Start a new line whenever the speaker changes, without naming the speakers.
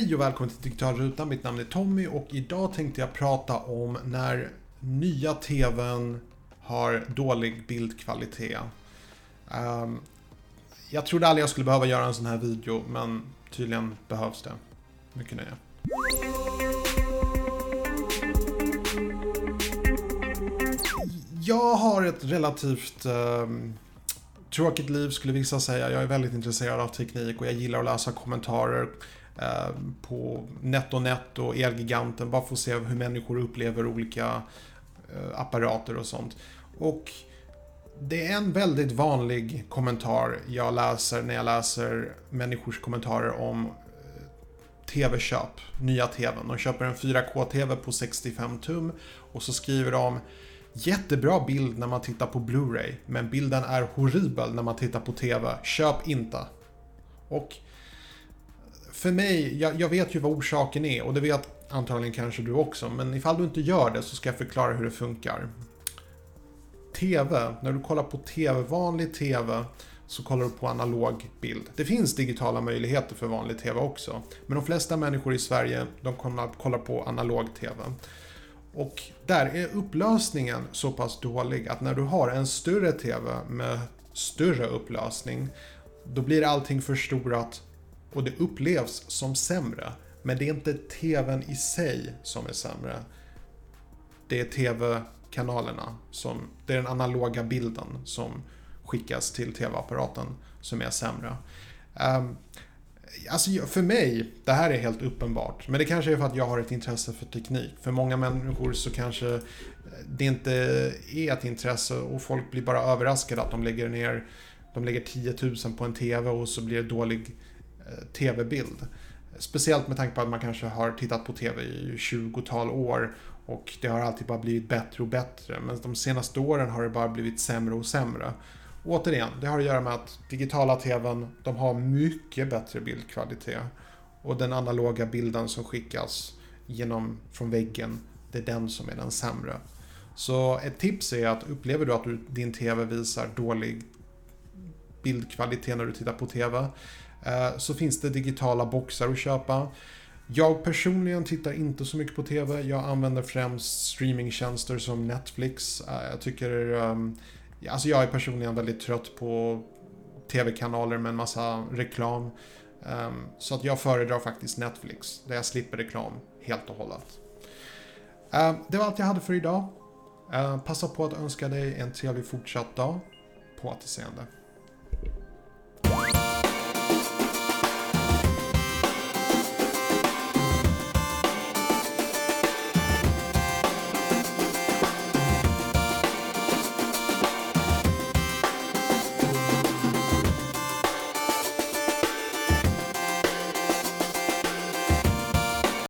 Hej och välkommen till Digitalrutan. Mitt namn är Tommy och idag tänkte jag prata om när nya TVn har dålig bildkvalitet. Um, jag trodde aldrig jag skulle behöva göra en sån här video, men tydligen behövs det. Mycket nöje. Jag har ett relativt um, tråkigt liv skulle vissa säga. Jag är väldigt intresserad av teknik och jag gillar att läsa kommentarer Eh, på NetOnNet och Elgiganten bara för att se hur människor upplever olika eh, apparater och sånt. Och det är en väldigt vanlig kommentar jag läser när jag läser människors kommentarer om eh, TV-köp, nya TVn. De köper en 4K-TV på 65 tum och så skriver de Jättebra bild när man tittar på Blu-ray, men bilden är horribel när man tittar på TV. Köp inte. Och för mig, jag, jag, vet ju vad orsaken är och det vet antagligen kanske du också, men ifall du inte gör det så ska jag förklara hur det funkar. TV, när du kollar på TV, vanlig TV, så kollar du på analog bild. Det finns digitala möjligheter för vanlig TV också, men de flesta människor i Sverige, de kollar på analog TV. Och där är upplösningen så pass dålig att när du har en större TV med större upplösning, då blir allting förstorat och det upplevs som sämre. Men det är inte TVn i sig som är sämre. Det är TV-kanalerna, som, det är den analoga bilden som skickas till TV-apparaten som är sämre. Um, Alltså för mig, det här är helt uppenbart. Men det kanske är för att jag har ett intresse för teknik. För många människor så kanske eh, det inte är ett intresse och folk blir bara överraskade att de lägger ner de lägger 10 000 på en TV och så blir det dålig TV-bild. Speciellt med tanke på att man kanske har tittat på TV i 20-tal år och det har alltid bara blivit bättre och bättre. Men de senaste åren har det bara blivit sämre och sämre. Återigen, det har att göra med att digitala TVn, de har mycket bättre bildkvalitet. Och den analoga bilden som skickas genom, från väggen, det är den som är den sämre. Så ett tips är att upplever du att du, din TV visar dålig bildkvalitet när du tittar på TV, eh, så finns det digitala boxar att köpa. Jag personligen tittar inte så mycket på TV. Jag använder främst streamingtjänster som Netflix. Eh, jag tycker ehm, Alltså jag är personligen väldigt trött på tv-kanaler med en massa reklam. Ehm, så att jag föredrar faktiskt Netflix, där jag slipper reklam helt och hållet. Ehm, det var allt jag hade för idag. Passa på att önska dig en trevlig fortsatt dag. På återseende.